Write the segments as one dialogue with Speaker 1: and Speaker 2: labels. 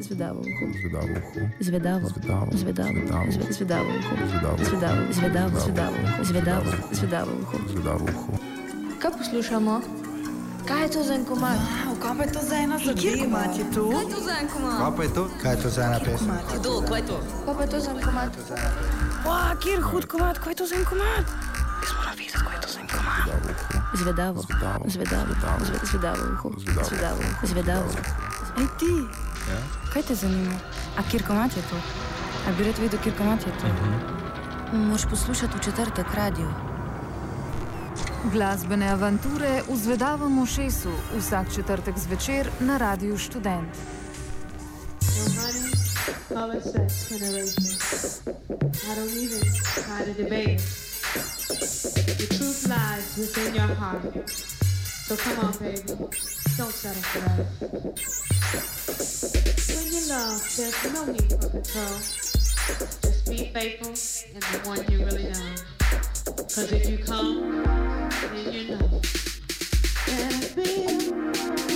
Speaker 1: Zvedavo uho.
Speaker 2: Zvedavo uho.
Speaker 1: Zvedavo.
Speaker 2: Zvedavo.
Speaker 1: Zvedavo.
Speaker 2: Zvedavo.
Speaker 1: Zve- Zvedavo uho.
Speaker 2: Zvedavo.
Speaker 1: Zvedavo. Zvedavo. Zvedavo uho. Zvedavo.
Speaker 2: Zvedavo.
Speaker 1: Zvedavo uho.
Speaker 2: Zvedavo uho.
Speaker 1: Kaj poslušamo? Kaj je to za en komad?
Speaker 3: Wow, kaj pa je to za ena zadeva?
Speaker 4: Je tu?
Speaker 1: Kaj je to za en komad?
Speaker 5: Kaj pa je to?
Speaker 6: Kaj je to za ena pesem?
Speaker 4: Kdo, kaj je to?
Speaker 1: Kaj pa je to za en komad?
Speaker 3: Wow, kjer hud komat, kaj je to za en komat? Jaz moram vedeti, kaj je to za en komat.
Speaker 1: Zvedavo.
Speaker 2: Zvedavo.
Speaker 1: Zvedavo.
Speaker 2: Zvedavo.
Speaker 1: Zve- Zvedavo uho.
Speaker 2: Zvedavo.
Speaker 1: Zvedavo uho. Zvedavo.
Speaker 3: Ej ti,
Speaker 2: Ja?
Speaker 3: kaj te zanima? A kjer komat je to? A bi rad vedel, kjer komat je to?
Speaker 1: Moš poslušati v četrtek radio.
Speaker 7: Glasbene avanture v Zvedavem ušesu vsak četrtek zvečer na Radiu
Speaker 8: debate. The truth lies within your heart. So come on, baby. Don't settle for that. When you love, there's no need for control. Just be faithful in the one you really know. Cause if you come, then you know. And I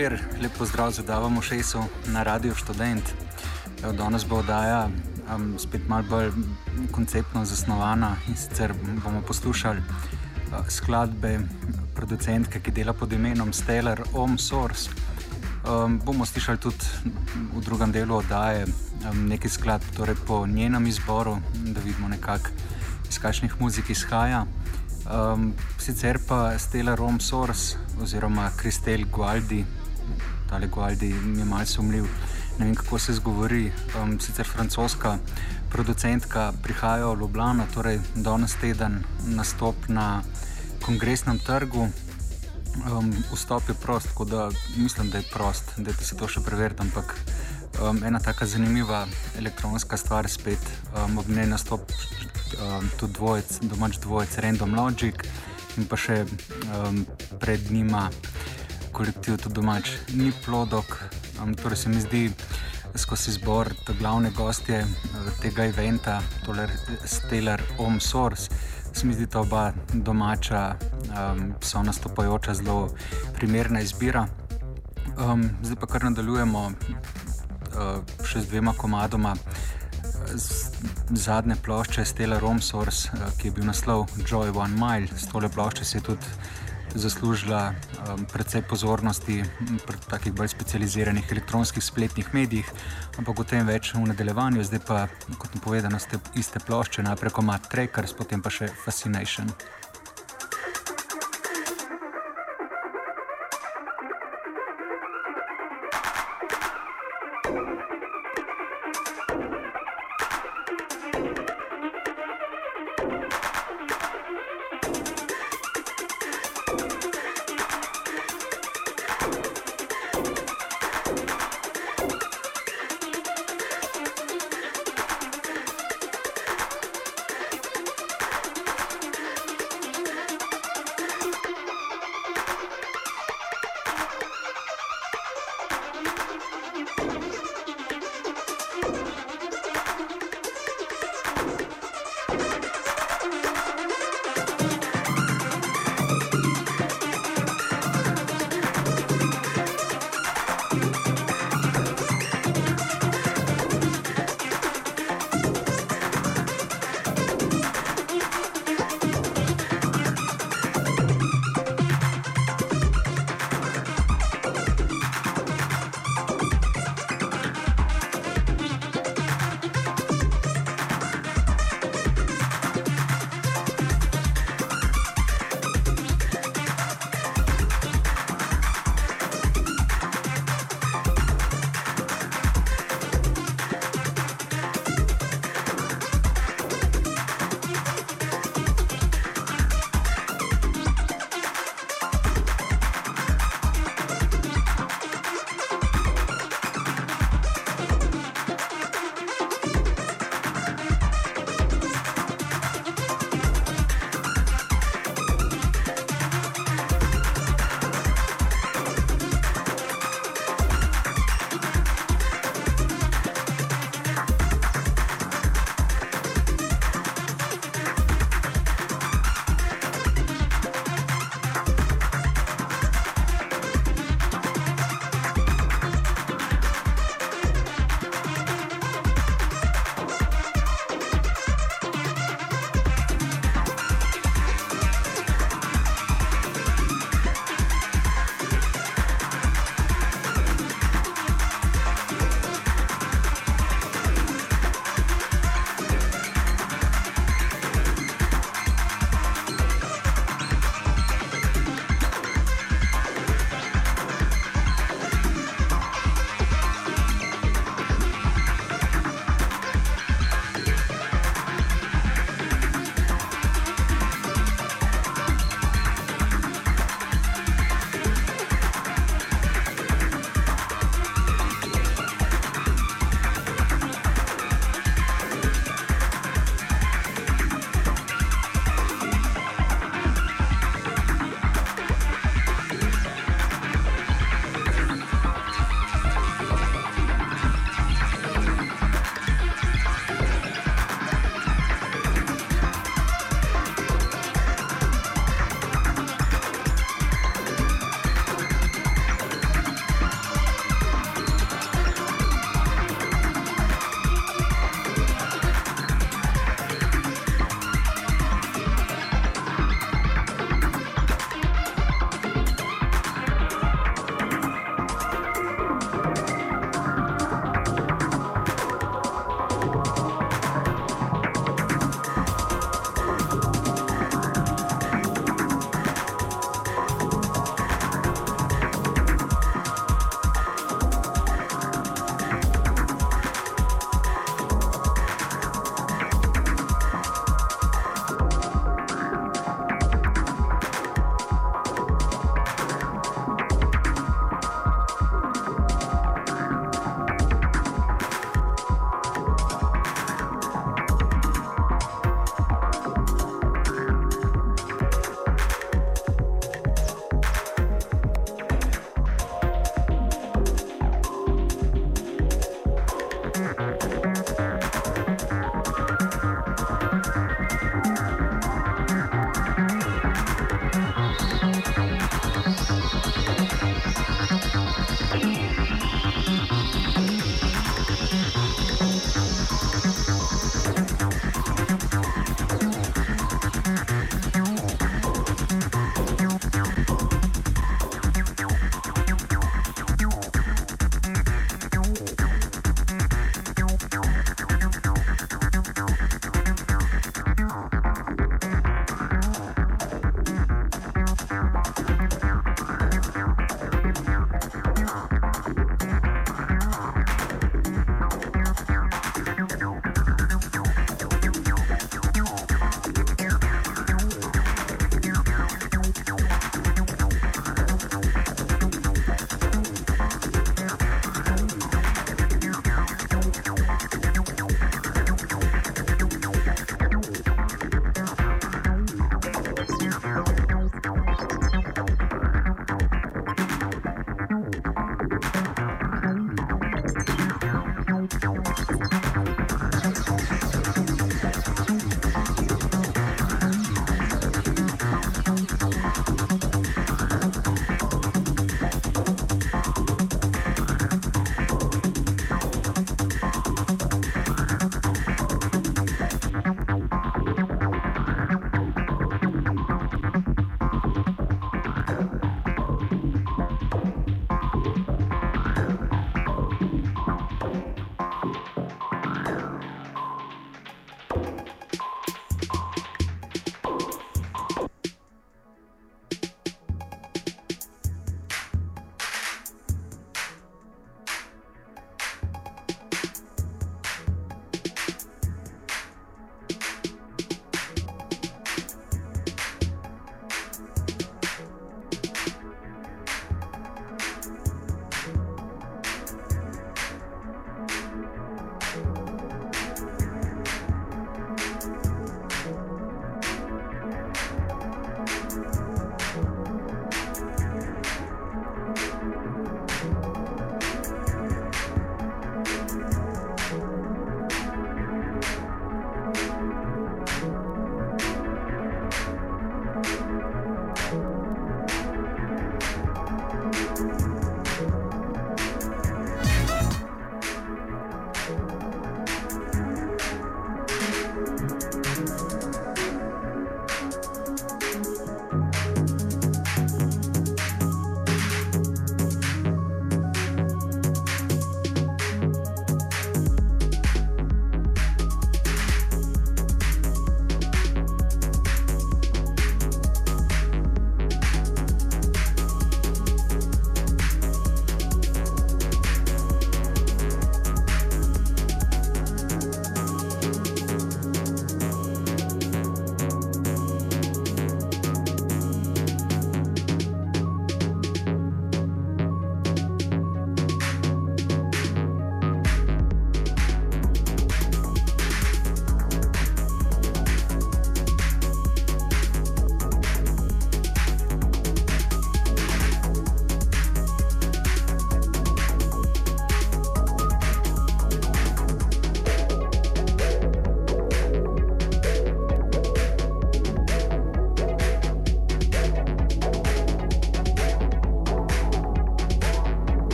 Speaker 2: večer, lep pozdrav za Davo Šesu na Radio Student. Danes bo oddaja um, spet malo bolj konceptno zasnovana in sicer bomo poslušali uh, skladbe producentke, ki dela pod imenom Stellar Home Source. Um, bomo slišali tudi v drugem delu oddaje um, nekaj skladb torej po njenem izboru, da vidimo nekako iz kakšnih muzik izhaja. Um, sicer pa Stella Rome Source oziroma Kristel Gualdi, ali Gualdi je malce sumljiv, ne vem kako se zgovori, um, sicer francoska producentka prihaja v Ljubljano, torej danes teden nastop na kongresnem trgu. Um, vstop je prost, tako da mislim, da je prost, da se to še preveriti, ampak um, ena tako zanimiva elektronska stvar spet, um, ob njej nastop um, tudi dvojec, domač dvojec Random Logic in pa še um, pred njima kolektiv tudi domač ni plodok. Um, torej se mi zdi, skozi izbor glavne gostje uh, tega eventa, torej Stellar Home Source, se mi zdi ta oba domača, um, so nastopajoča zelo primerna izbira. Um, zdaj pa kar nadaljujemo uh, še z dvema komadoma zadnje plošče Stella Romsors, eh, ki je bil naslov Joy One Mile. S tole plošče se je tudi zaslužila um, precej pozornosti pri takih bolj specializiranih elektronskih spletnih medijih, ampak o tem več v nadaljevanju. Zdaj pa, kot povedano, ste iste plošče, najprej komat Trackers, potem pa še Fascination.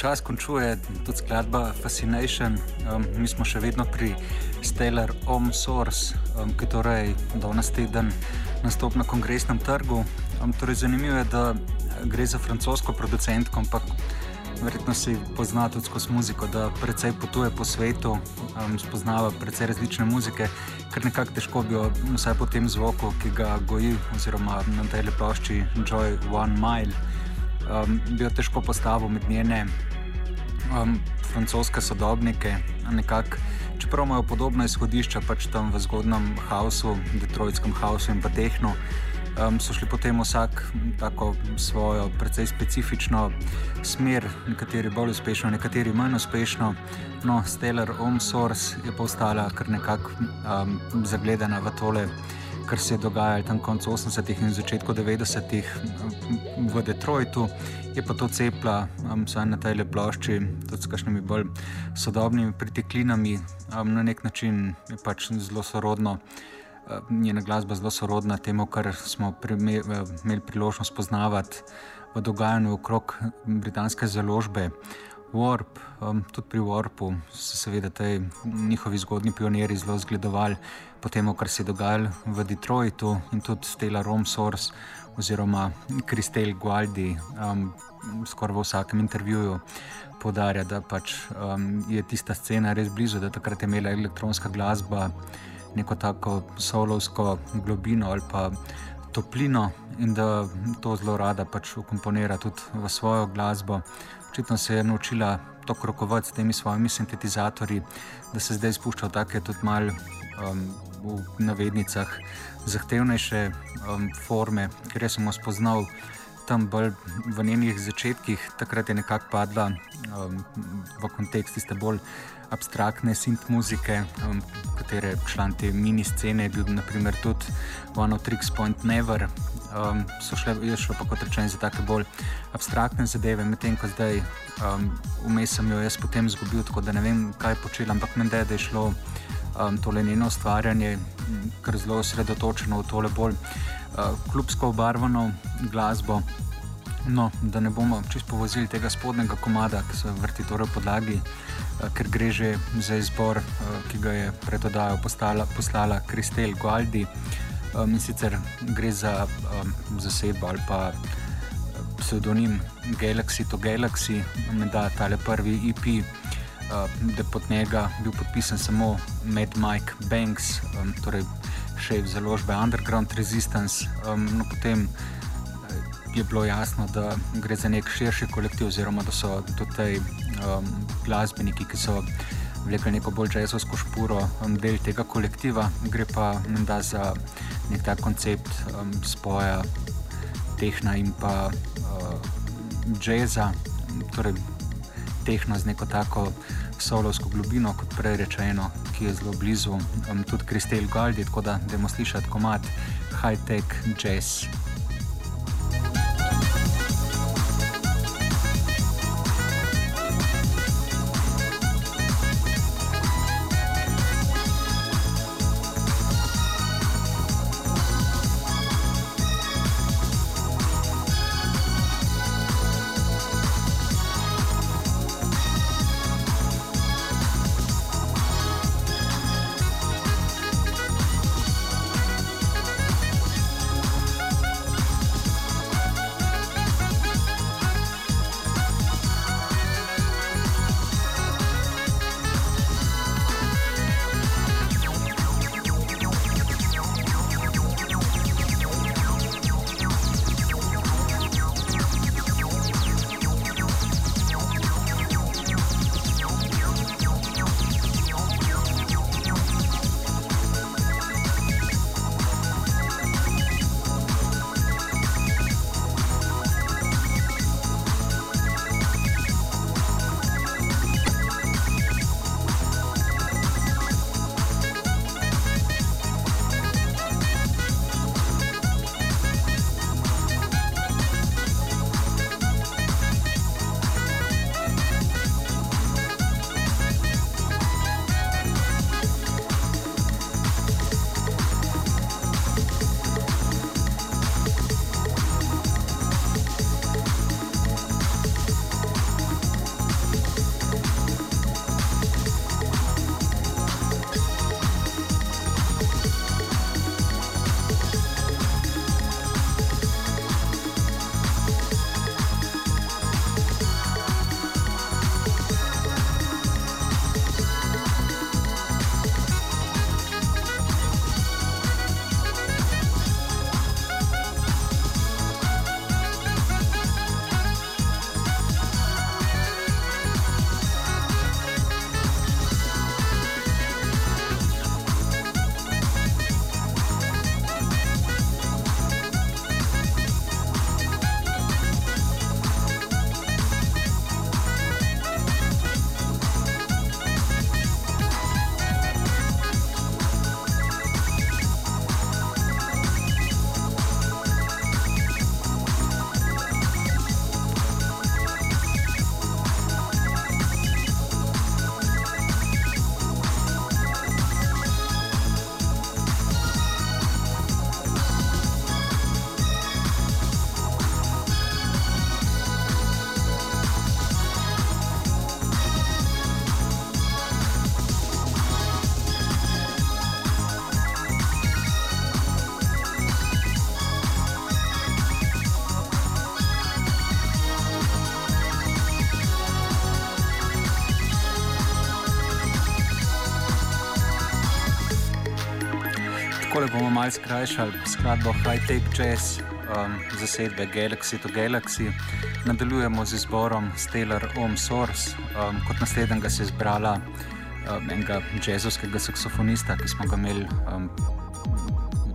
Speaker 2: Počasi končuje tudi skladba Fascination. Um, mi smo še vedno pri Stellar Home Source, um, ki torej danes teden nastopa na kongresnem trgu. Um, torej zanimivo je, da gre za francosko producentko, ampak verjetno si pozna tudi skozi muziko, da precej potuje po svetu, um, spoznava precej različne muzike, ker nekako težko bi jo, vsaj po tem zvoku, ki ga goji, oziroma na tej lepošči Joy One Mile um, bi jo težko postavil med njene um, francoske sodobnike. Nekak, čeprav imajo podobna izhodišča, pač tam v zgodnem haosu, Detroitskem haosu in pa tehnu, um, so šli potem vsak tako svojo, precej specifično smer, nekateri bolj uspešno, nekateri manj uspešno. No, Stellar Home Source je pa ostala kar nekako um, zagledana v tole kar se je dogajalo tam konec 80-ih in začetku 90-ih v Detroitu, je pa to cepla, um, vsaj na tej plošči, tudi s kakšnimi bolj sodobnimi priteklinami, um, na nek način je pač zelo sorodno. Njena glasba je zelo sorodna temu, kar smo imeli priložnost poznavati v dogajanju okrog britanske založbe. Warp, um, tudi pri Warpu so seveda ti njihovi zgodni pionirji zelo zgledovali po tem, kar se je dogajalo v Detroitu in tudi Stella Romsource oziroma Kristel Gualdi um, skoraj v vsakem intervjuju podarja, da pač, um, je tista scena res blizu, da takrat je imela elektronska glasba neko tako solovsko globino ali pa toplino in da to zelo rada pač ukomponira tudi v svojo glasbo. Očitno se je naučila to krokovati s temi svojimi sintetizatorji, da se zdaj spušča v take tudi mal um, v navednicah zahtevnejše um, forme, ker sem jo spoznal tam bolj v njenih začetkih, takrat je nekako padla um, v kontekst tiste bolj abstraktne synth muzike, um, katere član te mini scene je bil naprimer tudi One of Tricks Point Never, um, so šle, je šlo pa kot rečeno za tako bolj abstraktne zadeve, medtem ko zdaj um, vmes sem jo jaz potem izgubil, tako da ne vem, kaj počela, ampak meni je, da je šlo um, tole njeno ustvarjanje kar zelo osredotočeno v tole bolj uh, klubsko obarvano glasbo. No, da ne bomo čisto povozili tega spodnjega komada, ki se vrti torej v podlagi, uh, ker gre že za izbor, uh, ki ga je pred oddajo poslala Kristel Gualdi. Um, in sicer gre za um, zasedbo ali pa pseudonim Galaxy to Galaxy, da ta prvi EP, uh, da pod njega bil podpisan samo Mad Mike Banks, um, torej šef založbe Underground Resistance. Um, no, potem je bilo jasno, da gre za nek širši kolektiv, oziroma da so tudi ti um, glasbeniki, ki so vlekli neko bolj jazzovsko špuro, um, del tega kolektiva. Gre pa menda za nek ta koncept um, spoja tehna in pa uh, jazza, torej tehna z neko tako solovsko globino, kot prej rečeno, ki je zelo blizu um, tudi Kristel Galdi, tako da demo slišati komat high-tech jazz. Tole bomo malo skrajšali skladbo High Tech Jazz um, zasedbe Galaxy to Galaxy. Nadaljujemo z izborom Stellar Home Source. Um, kot naslednjega se je zbrala um, enega jazzovskega saksofonista, ki smo ga imeli. Um,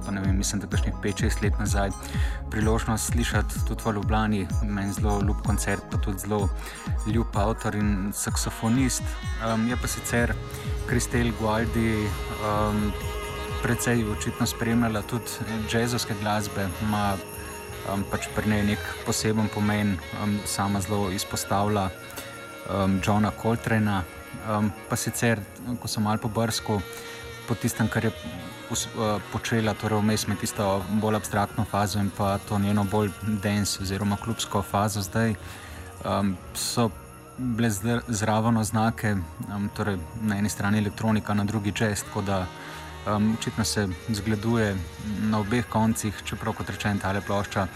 Speaker 2: Vem, mislim, da je kakšnih 5-6 let nazaj priložnost slišati tudi v Ljubljani, meni zelo ljub koncert, pa tudi zelo ljub avtor in saksofonist. Um, je pa sicer Kristel Gualdi um, precej očitno spremljala tudi jazzovske glasbe, ima um, pač pri njej nek poseben pomen, um, sama zelo izpostavlja um, Johna Coltrana. Um, pa sicer, ko sem malo pobrskal po tistem, kar je uh, počela, torej vmes med tisto bolj abstraktno fazo in pa to njeno bolj denso oziroma klubsko fazo zdaj, um, so bile zraven oznake, um, torej na eni strani elektronika, na drugi jazz. Um, očitno se zgleduje na obeh koncih, čeprav kot rečem, ta plošča,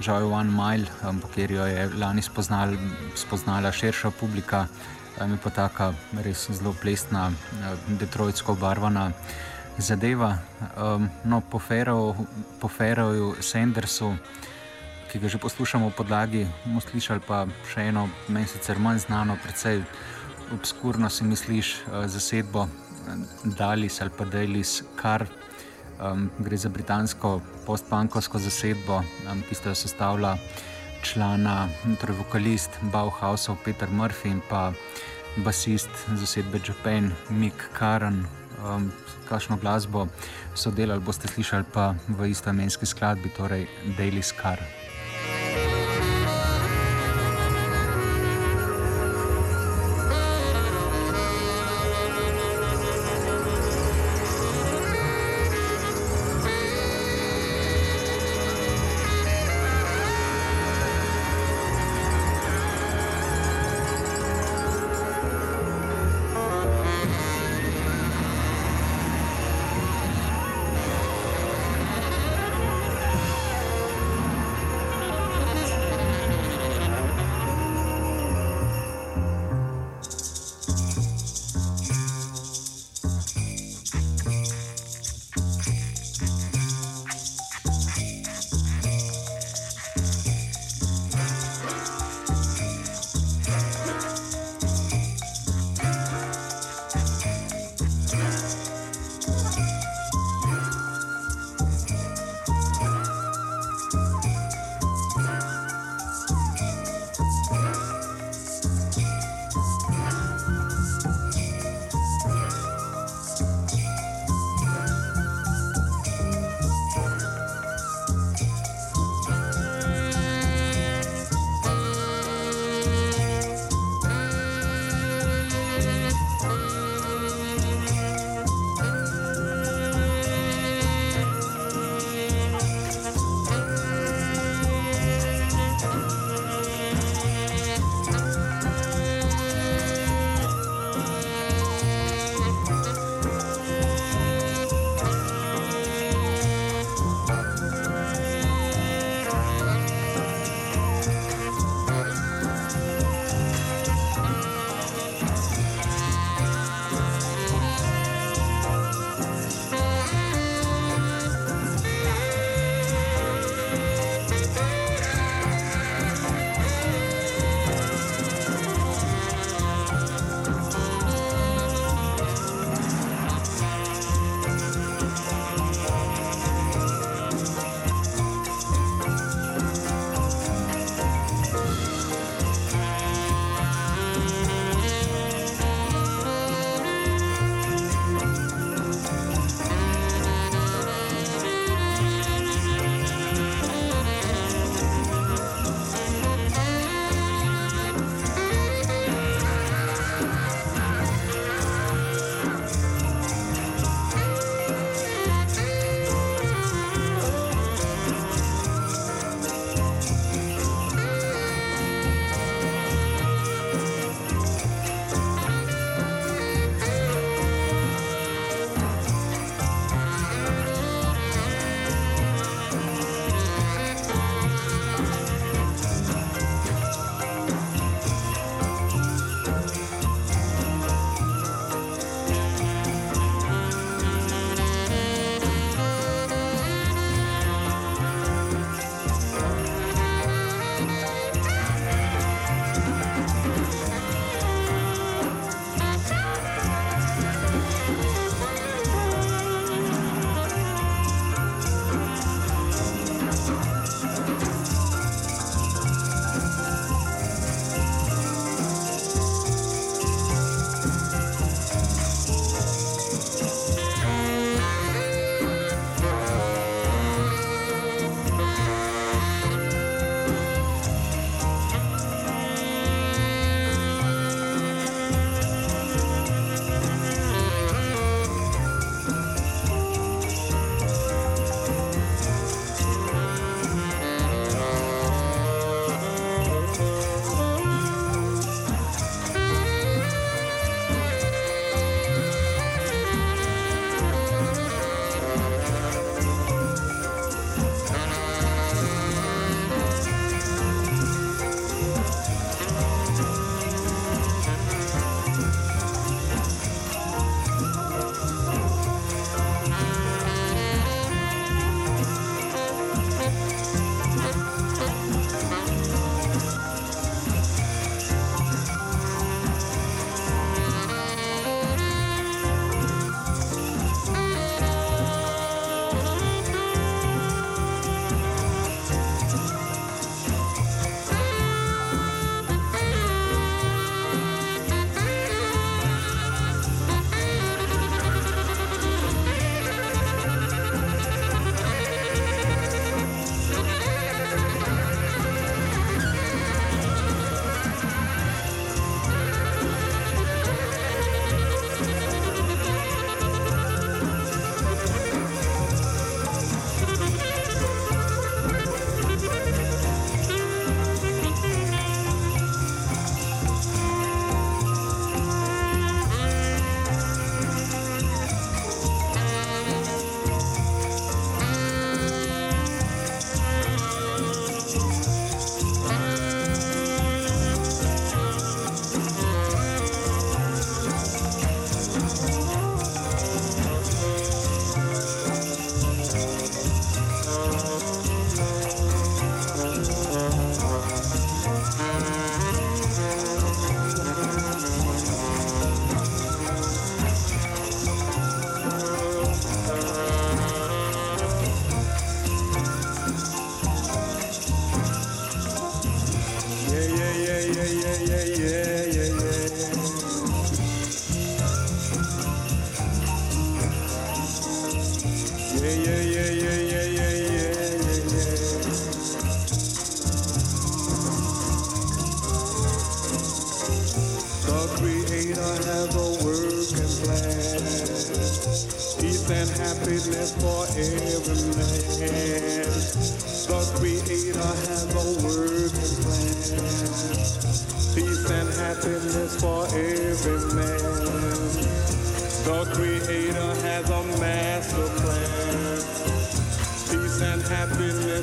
Speaker 2: je One Mile, um, kjer jo je lani spoznal, spoznala širša publika, um, je pa taka res zelo plesna, um, detroitsko obarvana zadeva. Um, no, po Ferroju, Sandersu, ki ga že poslušamo v podlagi, bomo slišali pa še eno, meni sicer manj znano, precej obskurno si misliš uh, zasedbo. Dalis ali pa Dalis, kar um, gre za britansko postpankovsko zasedbo, um, ki sta jo sestavljala člana, torej vokalist Bauhausov Peter Murphy in pa basist zasedbe Japan Mick Karen. Um, kakšno glasbo so delali, boste slišali pa v istoimenski skladbi, torej Daily Scar.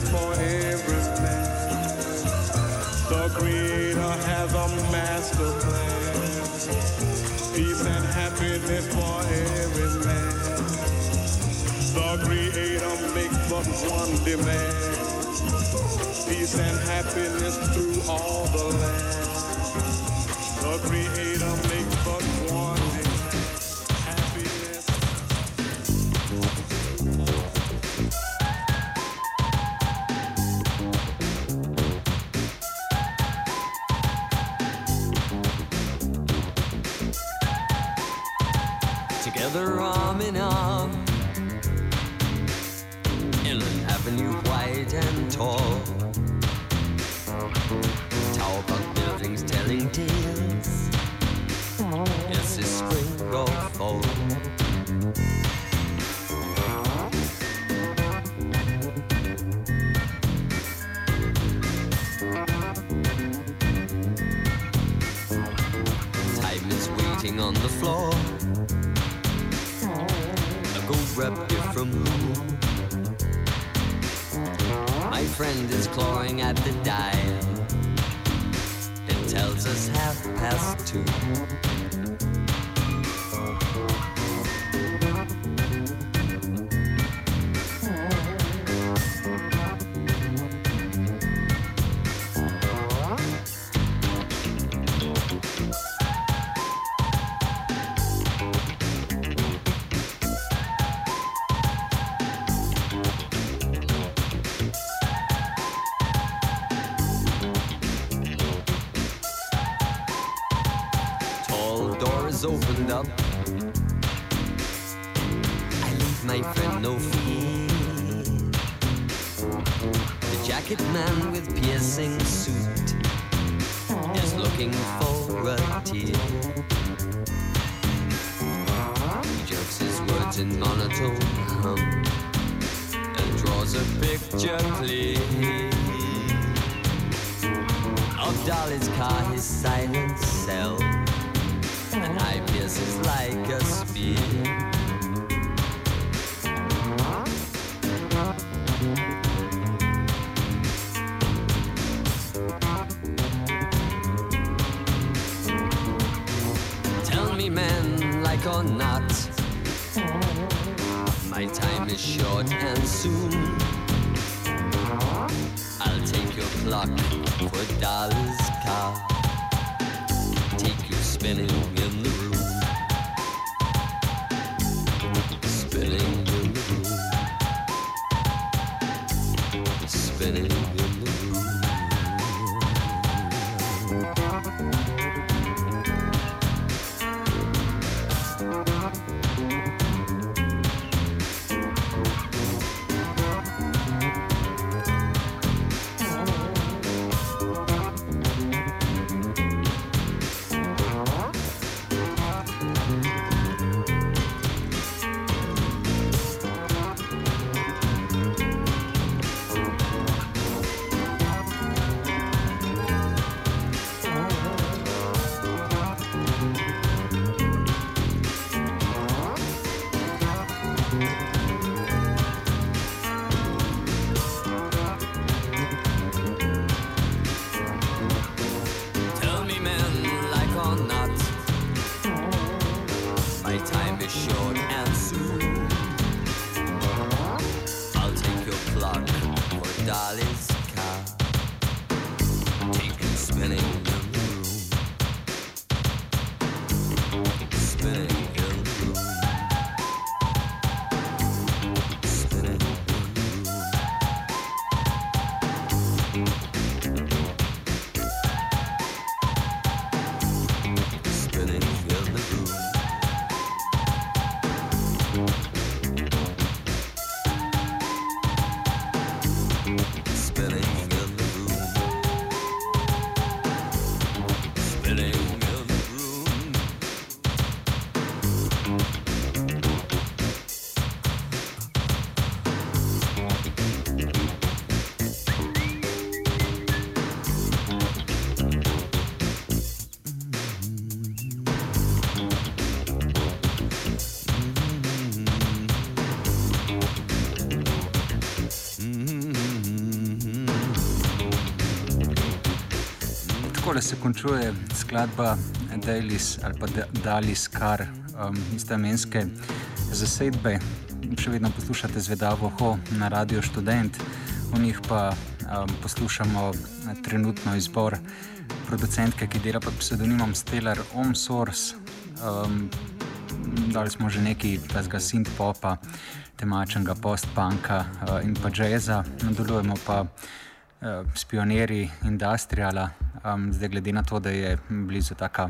Speaker 4: is for man, The Creator has a master plan. Peace and happiness for every man. The Creator makes but one demand. Peace and happiness through all the land. The Creator makes
Speaker 5: is opened up. I leave my friend no fear. The jacket man with piercing suit is looking for a tear. He jerks his words in monotone hum and draws a picture clear of Dolly's car, his silent cell. And I Life is like a speed.
Speaker 2: Takole se končuje skladba Dalis ali pa Dalis Kar um, iz temenske zasedbe. Še vedno poslušate zvedavo Ho na Radio Student, v njih pa um, poslušamo trenutno izbor producentke, ki dela pod pseudonimom Stellar Home Source. Um, dali smo že nekaj tega synth-popa, temačnega post-punka uh, in pa jazza, nadaljujemo pa uh, s pionirji industriala, um, zdaj glede na to, da je blizu taka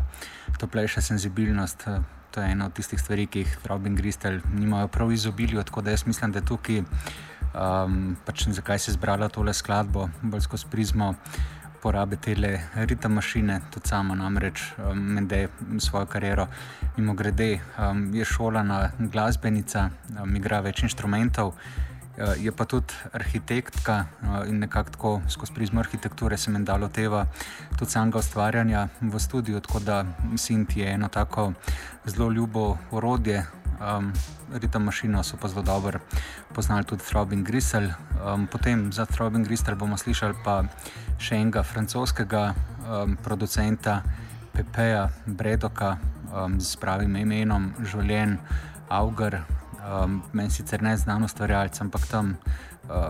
Speaker 2: toplejša senzibilnost. Uh, To je ena od tistih stvari, ki jih Robin Gristel nimajo prav izobilju. Tako da jaz mislim, da je tukaj, um, pač zakaj se je zbrala tole skladbo, bolj skozi prizmo porabe te ritem mašine, tudi sama namreč um, mende svojo kariero. Mimo grede um, je šolana glasbenica, um, igra več inštrumentov. Uh, je pa tudi arhitektka uh, in nekako skozi prizmo arhitekture se meni dalo teva tudi samega ustvarjanja v studiu, tako da Sint je eno tako zelo ljubo orodje. Um, ritem mašino so pa zelo dobro poznali tudi Throbin Grisel. Um, potem za Throbin Grisel bomo slišali pa še enega francoskega um, producenta, Pepeja Bredoka, um, z pravim imenom Žoljen Auger. Um, meni sicer ne znano ustvarjalec, ampak tam uh,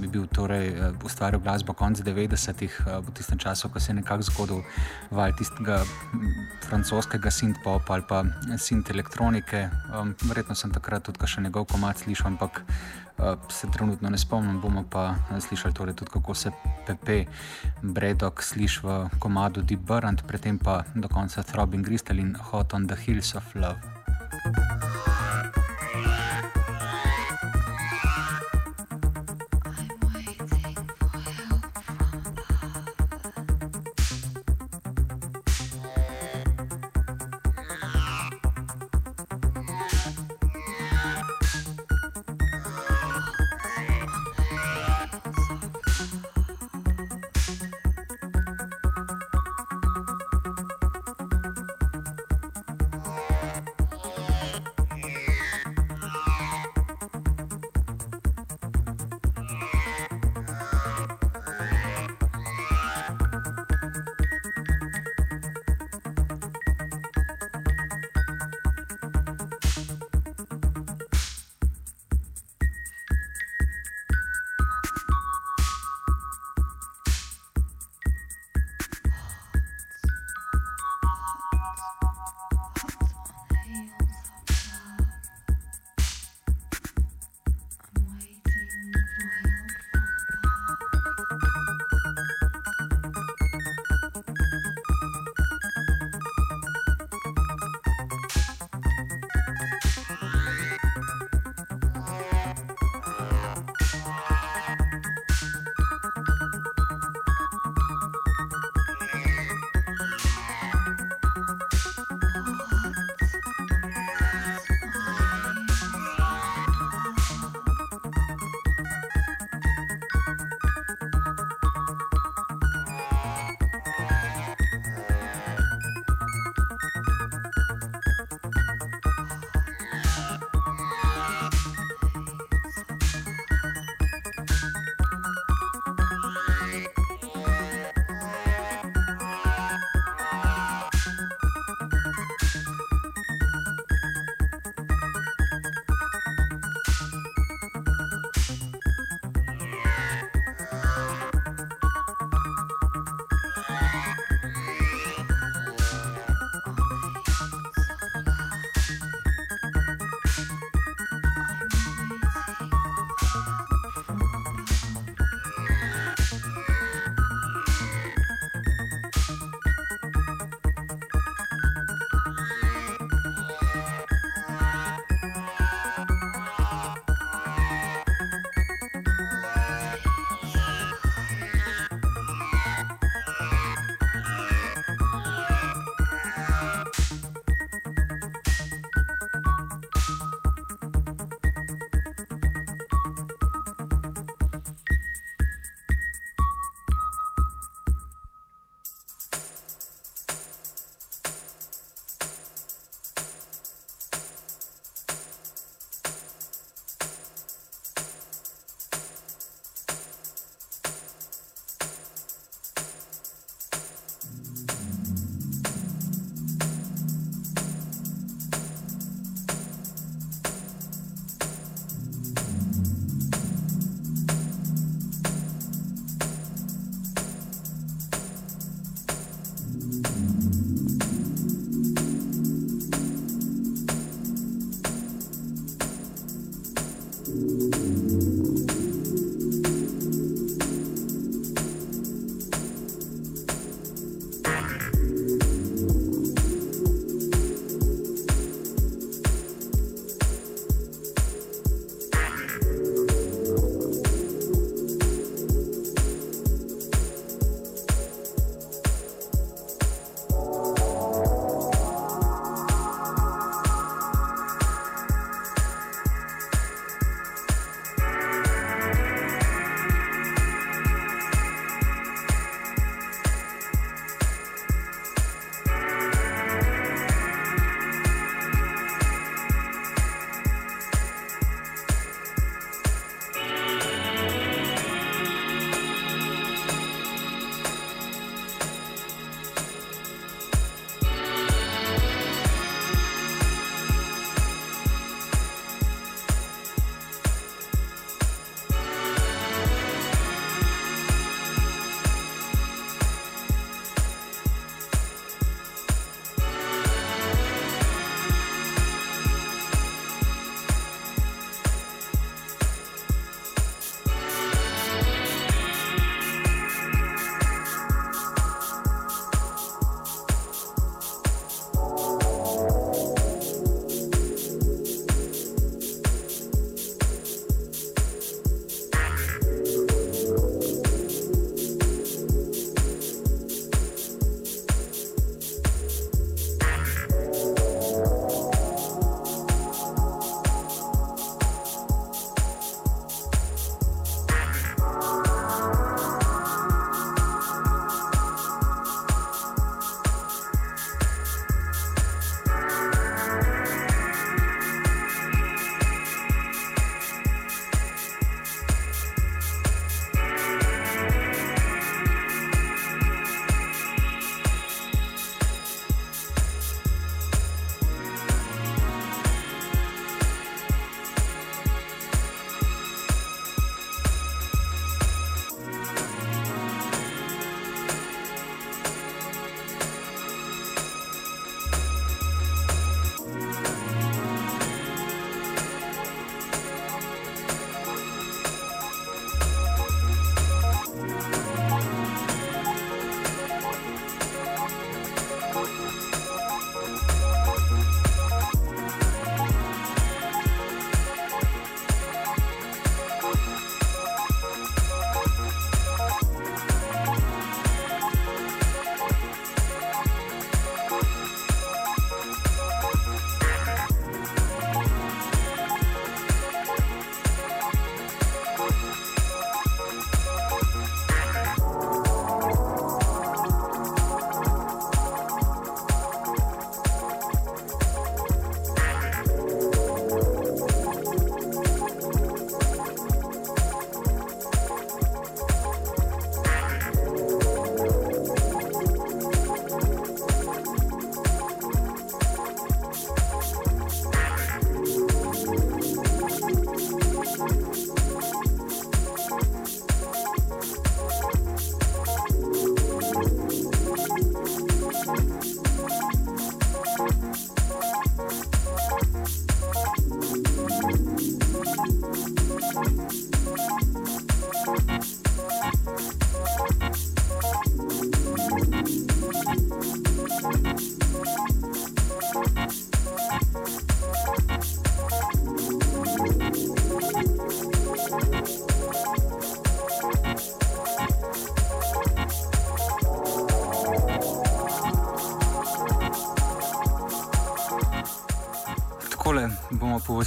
Speaker 2: bi bil torej, uh, ustvarjal glasbo konec 90-ih, uh, v tistem času, ko se je nekako zgodil val tistega francoskega synth-popa ali pa synth elektronike. Um, verjetno sem takrat tudi še njegov komat slišal, ampak uh, se trenutno ne spomnim. Bomo pa slišali torej tudi, kako se Pepe Bredok sliši v komadu Deep Burn, predtem pa do konca Throbbing Crystal in Hot on the Hills of Love. takole Yeah.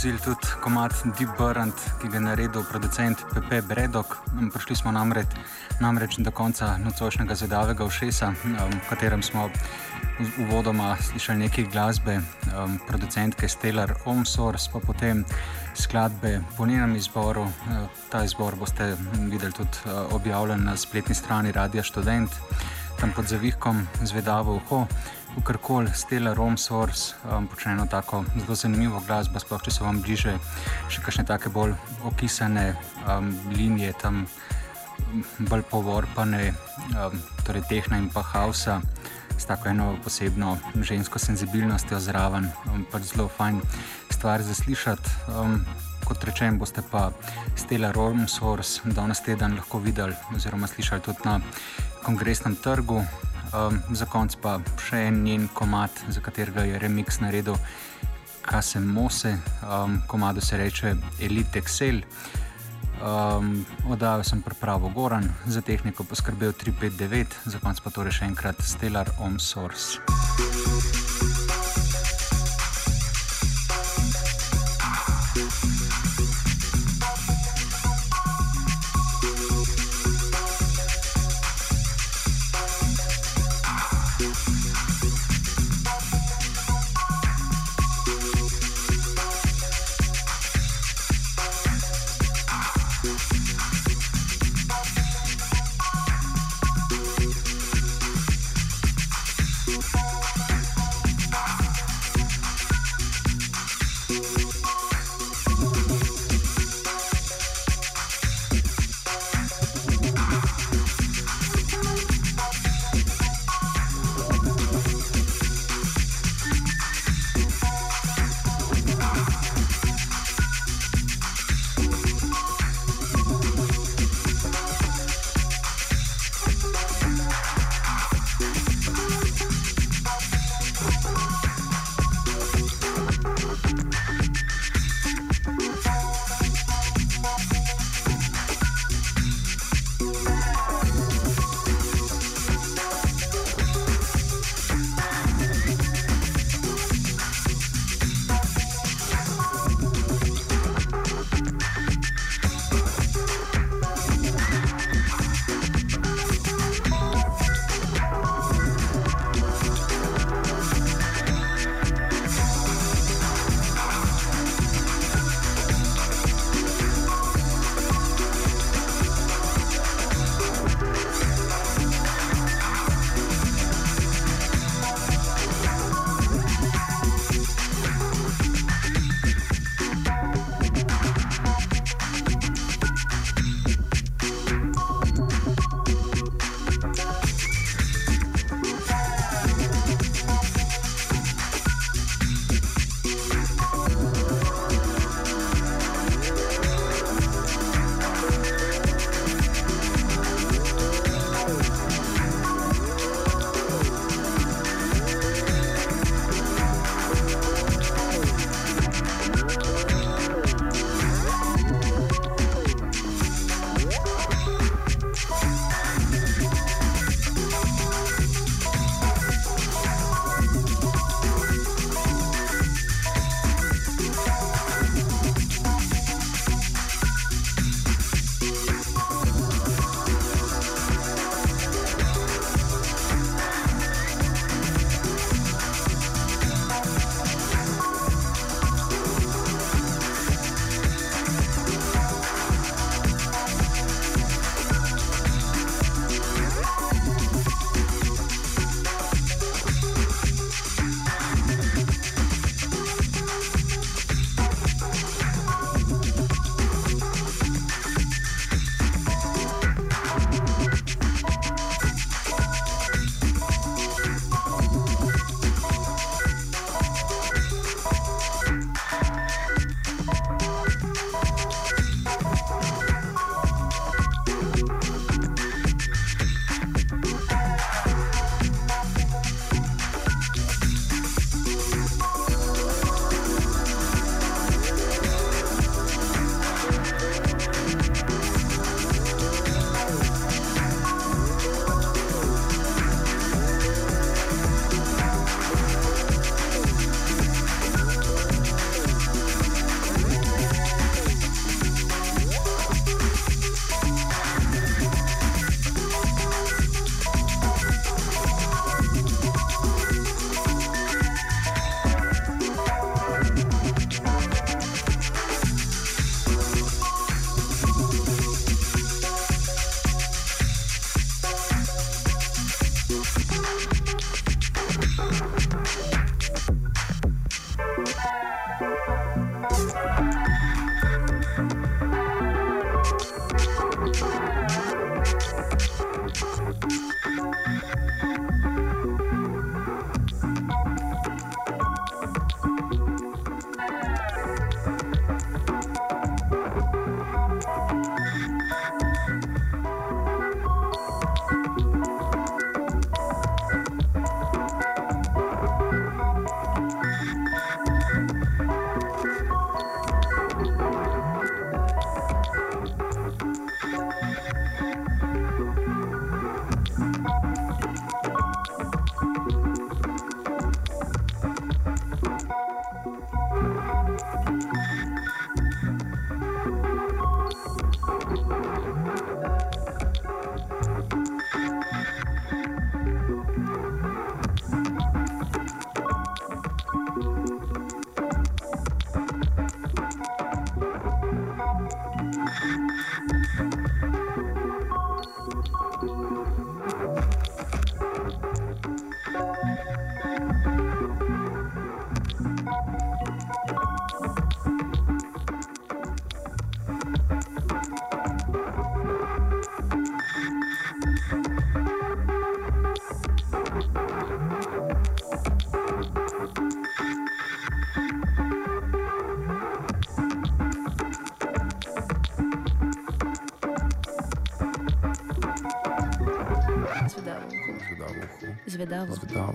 Speaker 2: Povozili tudi komat Deep Burnt, ki ga je naredil producent Pepe Bredok. Prišli smo namreč, namreč do konca nocošnjega zvedavega ušesa, v katerem smo uvodoma slišali nekaj glasbe, um, producentke Stellar Omsource, pa potem skladbe po njenem izboru. Ta izbor boste videli tudi objavljen na spletni strani Radia Student, tam pod zavihkom Zvedavo uho v karkoli, stela Rome Source, um, počne eno tako zelo zanimivo glasbo, sploh če so vam bliže še kakšne take bolj okisane um, linije, tam bolj povorpane, um, torej tehna in pa hausa. S tako eno posebno žensko senzibilnostjo zraven, um, pač zelo fajn stvar za slišati. Um, kot rečem, boste pa Stela Rome Source danes teden lahko videli oziroma slišali tudi na kongresnem trgu. Um, za konec pa še en njen komat, za katerega je remix naredil, kaj se mose, um, komado se reče Elite Excel. Um, Odajal sem pripravo Goran, za tehniko poskrbel 359, za konec pa torej še enkrat Stellar On Source.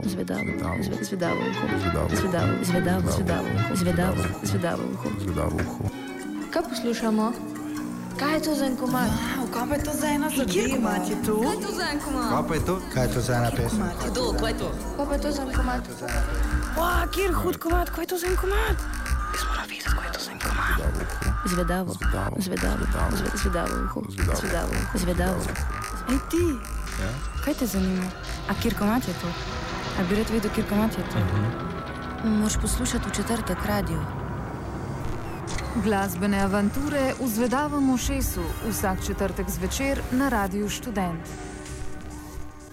Speaker 3: Zvedavo, zvedavo, zvedavo, zvedavo, uho.
Speaker 6: Zvedavo uho.
Speaker 1: Kaj poslušamo? Kaj je to za en komad?
Speaker 9: Wow, kaj pa je to za ena zadeva? Kjer komat je to?
Speaker 1: Kaj je to za en komad?
Speaker 10: Kaj pa je to? Kaj je to za ena pesem?
Speaker 9: Kdo, kaj je to?
Speaker 1: Kaj pa je to za en komad?
Speaker 3: Wow, kjer hud komat, kaj je to za en komat? Jaz moram vedeti, kaj je to za en komat. Zvedavo,
Speaker 6: Zvedavo,
Speaker 3: zvedavo,
Speaker 6: zvedavo,
Speaker 3: zve- zvedavo, uho.
Speaker 6: Zvedavo.
Speaker 3: zvedavo, uho. zvedavo. Ej ti,
Speaker 6: Ja?
Speaker 3: kaj te zanima? A kjer komat je to? A bi rad vedel, kjer komat je to? Moraš poslušati v četrtek radio.
Speaker 7: Glasbene avanture v zvedavem ušesu vsak četrtek zvečer na Radiu Študent.